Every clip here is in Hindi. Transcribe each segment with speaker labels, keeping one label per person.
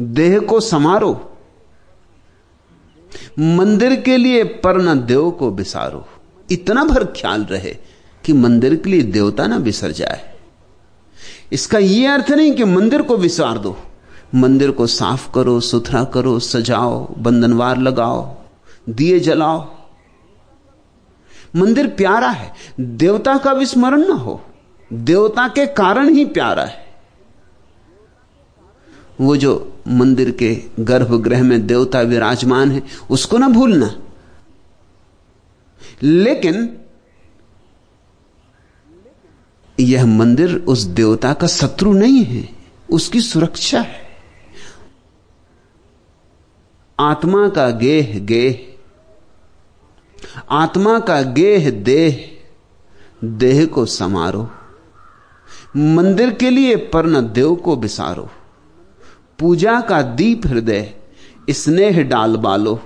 Speaker 1: देह को समारो मंदिर के लिए पर न देव को बिसारो। इतना भर ख्याल रहे कि मंदिर के लिए देवता ना बिसर जाए। इसका यह अर्थ नहीं कि मंदिर को विसार दो। मंदिर को साफ़ करो, सुथरा करो, सजाओ, बंधनवार लगाओ, दिए जलाओ। मंदिर प्यारा है। देवता का विस्मरण ना हो। देवता के कारण ही प्यारा है। वो जो मंदिर के गर्भगृह में देवता विराजमान है, उसको ना भूलना। लेकिन यह मंदिर उस देवता का शत्रु नहीं है, उसकी सुरक्षा है। आत्मा का गेह गेह, आत्मा का गेह देह देह को समारो मंदिर के लिए पर न देव को बिसारो। पूजा का दीप हृदय, स्नेह डाल बालो।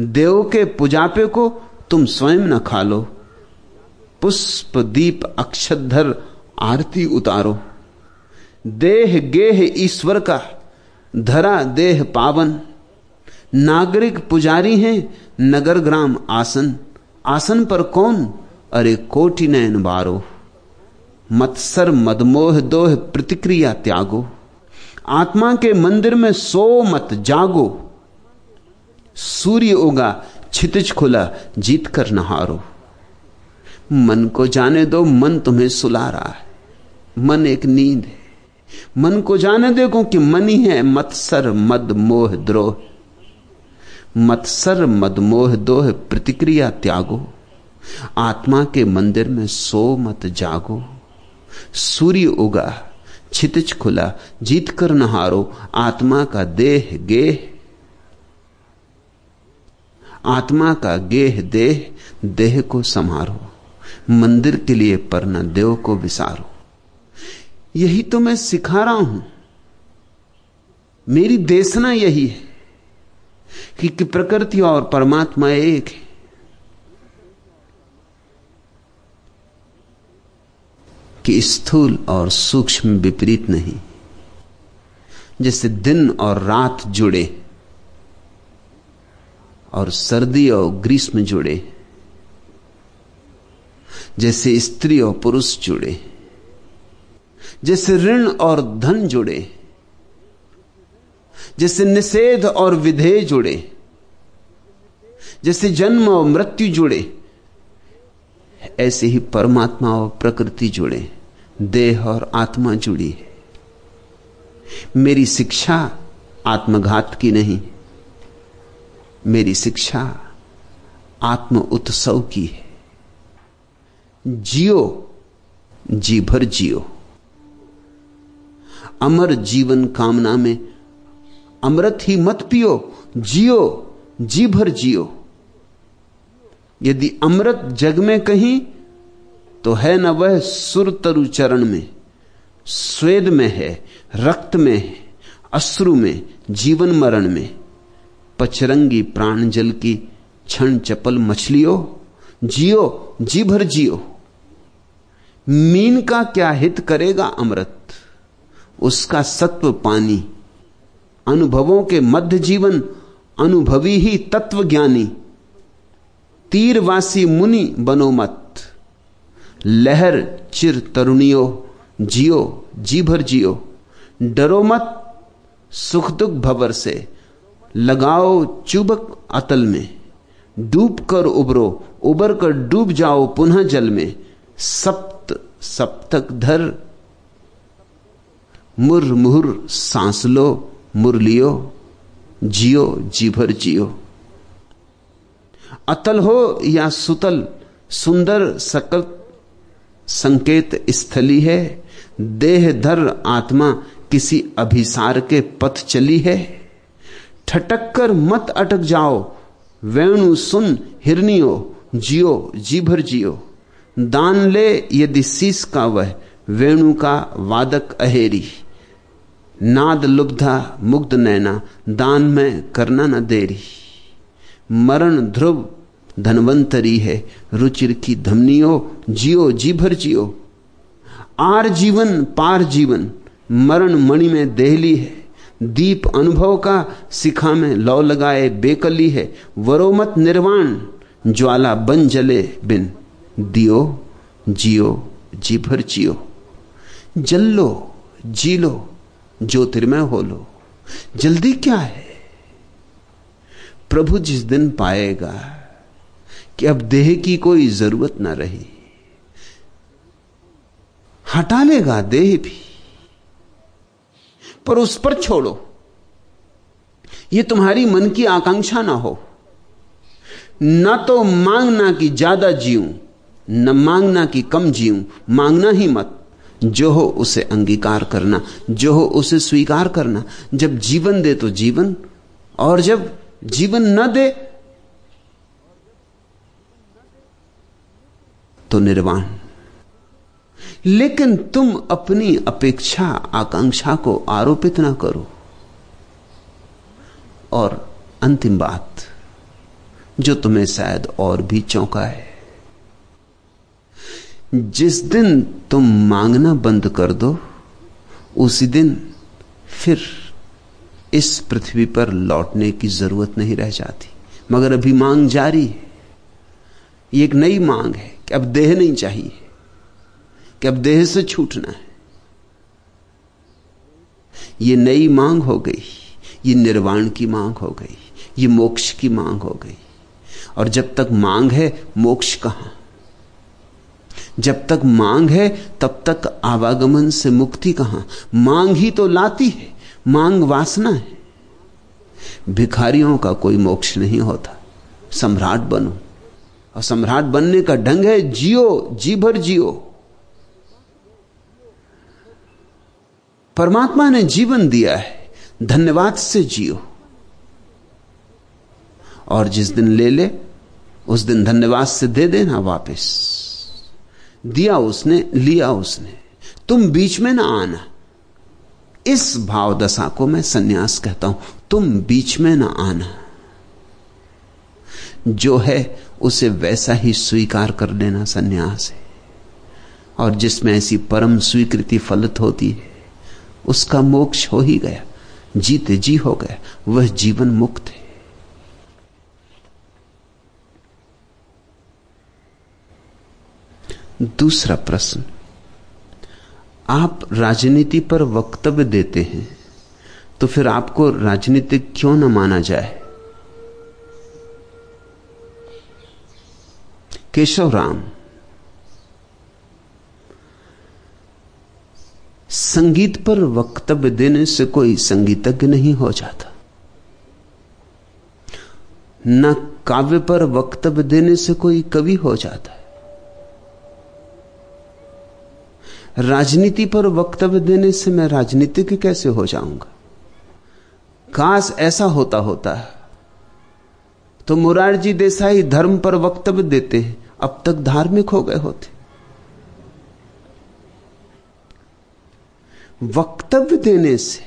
Speaker 1: देव के पुजापे को तुम स्वयं न खा लो पुष्प दीप अक्षधर आरती उतारो। देह गेह ईश्वर का, धरा देह पावन। नागरिक पुजारी हैं नगर ग्राम आसन। आसन पर कौन? अरे कोटि नयन बारो। मत्सर मदमोह दोह प्रतिक्रिया त्यागो। आत्मा के मंदिर में सो मत जागो। सूर्य उगा छितिज खुला जीत कर नहारो। मन को जाने दो, मन तुम्हें सुला रहा है। मन एक नींद है। मन को जाने देखो कि मन ही है, मत्सर मद मोह द्रोह। मत्सर मद मोह दोह प्रतिक्रिया त्यागो। आत्मा के मंदिर में सो मत जागो। सूर्य उगा छितिज खुला जीत कर नहारो आत्मा का देह गेह। आत्मा का गेह देह देह को संहारो मंदिर के लिए पर न देव को विसारो। यही तो मैं सिखा रहा हूँ। मेरी देशना यही है कि, कि प्रकृति और परमात्मा एक है। कि स्थूल और सूक्ष्म विपरीत नहीं जैसे दिन और रात जुड़े और सर्दी और ग्रीष्म जुड़े, जैसे स्त्री और पुरुष जुड़े, जैसे ऋण और धन जुड़े, जैसे निषेध और विधेय जुड़े, जैसे जन्म और मृत्यु जुड़े। ऐसे ही परमात्मा और प्रकृति जुड़े देह और आत्मा जुड़ी है। मेरी शिक्षा आत्मघात की नहीं, मेरी शिक्षा आत्म उत्सव की है। जियो, जी भर जियो। अमर जीवन कामना में अमृत ही मत पियो, जियो, जी भर जियो। यदि अमृत जग में कहीं तो है न वह सुर तरु चरण में, स्वेद में है, रक्त में है, अश्रु में, जीवन मरण में। पचरंगी प्राण जल की क्षण चपल मछलियों, जियो जी भर जियो। मीन का क्या हित करेगा अमृत? उसका सत्व पानी। अनुभवों के मध्य जीवन अनुभवी ही तत्व ज्ञानी तीरवासी मुनि बनो मत। लहर चिर तरुणियो, जियो जी भर जियो। डरो मत सुख दुख भवर से। लगाओ चुबक अतल में। डूब कर उबरो, उबर कर डूब जाओ पुनः जल में। सप्त, सप्तक धर। मुर मुहुर सांस लो मुरलियो जियो जी भर जियो। अतल हो या सुतल, सुंदर सकल संकेत स्थली है। देह धर आत्मा किसी अभिसार के पथ चली है। ठटक कर मत अटक जाओ, वेणु सुन हिरनियो जियो जी भर जियो। दान ले यदि शीस का वह, वेणु का वादक अहेरी। नाद लुब्धा मुग्ध नैना, दान में करना न देरी। मरण ध्रुव धनवंतरी है। रुचिर की धमनियो, जियो जी भर जियो। आर जीवन, पार जीवन, मरण मणि में देहली है। दीप अनुभव का सिखा में लौ लगाए बेकली है। वरोमत निर्वाण, ज्वाला बन जले बिन। दियो, जियो जी भर जियो जल लो जी लो ज्योतिर्मय हो लो जल्दी क्या है? प्रभु जिस दिन पाएगा कि अब देह की कोई ज़रूरत ना रही, हटा लेगा देह भी, पर उस पर छोड़ो। यह तुम्हारी मन की आकांक्षा ना हो। ना तो मांगना कि ज़्यादा जीऊं, न मांगना कि कम जीऊं, मांगना ही मत। जो हो उसे अंगीकार करना, जो हो उसे स्वीकार करना। जब जीवन दे तो जीवन, और जब जीवन न दे तो निर्वाण। लेकिन तुम अपनी अपेक्षा, आकांक्षा को आरोपित ना करो। और अंतिम बात, जो तुम्हें शायद और भी चौंका है, जिस दिन तुम मांगना बंद कर दो, उसी दिन फिर इस पृथ्वी पर लौटने की ज़रूरत नहीं रह जाती। मगर अभी मांग जारी है। ये एक नई मांग है कि अब देह नहीं चाहिए, कि अब देह से छूटना है। ये नई मांग हो गई, ये निर्वाण की मांग हो गई, ये मोक्ष की मांग हो गई। और जब तक मांग है, मोक्ष कहाँ? जब तक मांग है, तब तक आवागमन से मुक्ति कहाँ? मांग ही तो लाती है। मांग वासना है। भिखारियों का कोई मोक्ष नहीं होता। सम्राट बनो। और सम्राट बनने का ढंग है, जियो जी भर जियो। परमात्मा ने जीवन दिया है, धन्यवाद से जियो। और जिस दिन ले ले, उस दिन धन्यवाद से दे देना वापस। दिया उसने, लिया उसने। तुम बीच में ना आना। इस भाव दशा को मैं सन्यास कहता हूँ। तुम बीच में ना आना। जो है, उसे वैसा ही स्वीकार कर लेना सन्यास है। और जिसमें ऐसी परम स्वीकृति फलित होती है, उसका मोक्ष हो ही गया। जीते जी हो गया। वह जीवन मुक्त है। दूसरा प्रश्न आप राजनीति पर वक्तव्य देते हैं तो फिर आपको राजनीतिक क्यों न माना जाए? केशव राम, संगीत पर वक्तव्य देने से कोई संगीतज्ञ नहीं हो जाता। न काव्य पर वक्तव्य देने से कोई कवि हो जाता है। राजनीति पर वक्तव्य देने से मैं राजनीतिक कैसे हो जाऊँगा? काश ऐसा होता होता। है तो मुरारजी देसाई धर्म पर वक्तव्य देते हैं अब तक धार्मिक हो गए होते। वक्तव्य देने से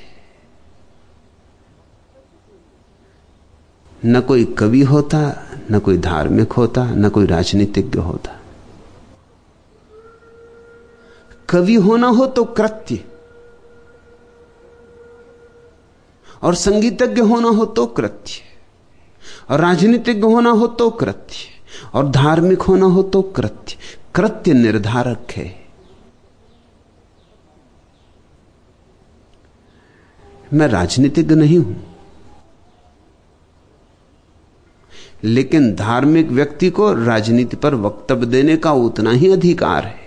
Speaker 1: न कोई कवि होता, न कोई धार्मिक होता, न कोई राजनीतिज्ञ होता। कवि होना हो तो कृत्य। और संगीतज्ञ होना हो तो कृत्य। और राजनीतिज्ञ होना हो तो कृत्य। और धार्मिक होना हो तो कृत्य। कृत्य निर्धारक है। मैं राजनीतिज्ञ नहीं हूँ। लेकिन धार्मिक व्यक्ति को राजनीति पर वक्तव्य देने का उतना ही अधिकार है।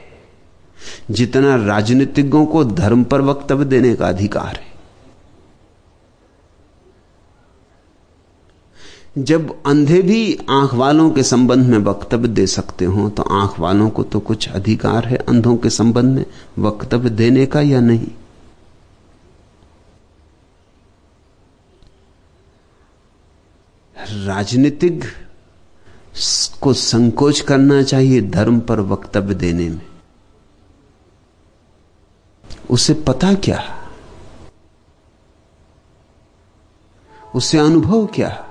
Speaker 1: जितना राजनीतिज्ञों को धर्म पर वक्तव्य देने का अधिकार है। जब अंधे भी आँख वालों के संबंध में वक्तव्य दे सकते हो तो आँख वालों को तो कुछ अधिकार है अंधों के संबंध में वक्तव्य देने का या नहीं? राजनीतिक को संकोच करना चाहिए धर्म पर वक्तव्य देने में। उसे पता क्या उसे अनुभव क्या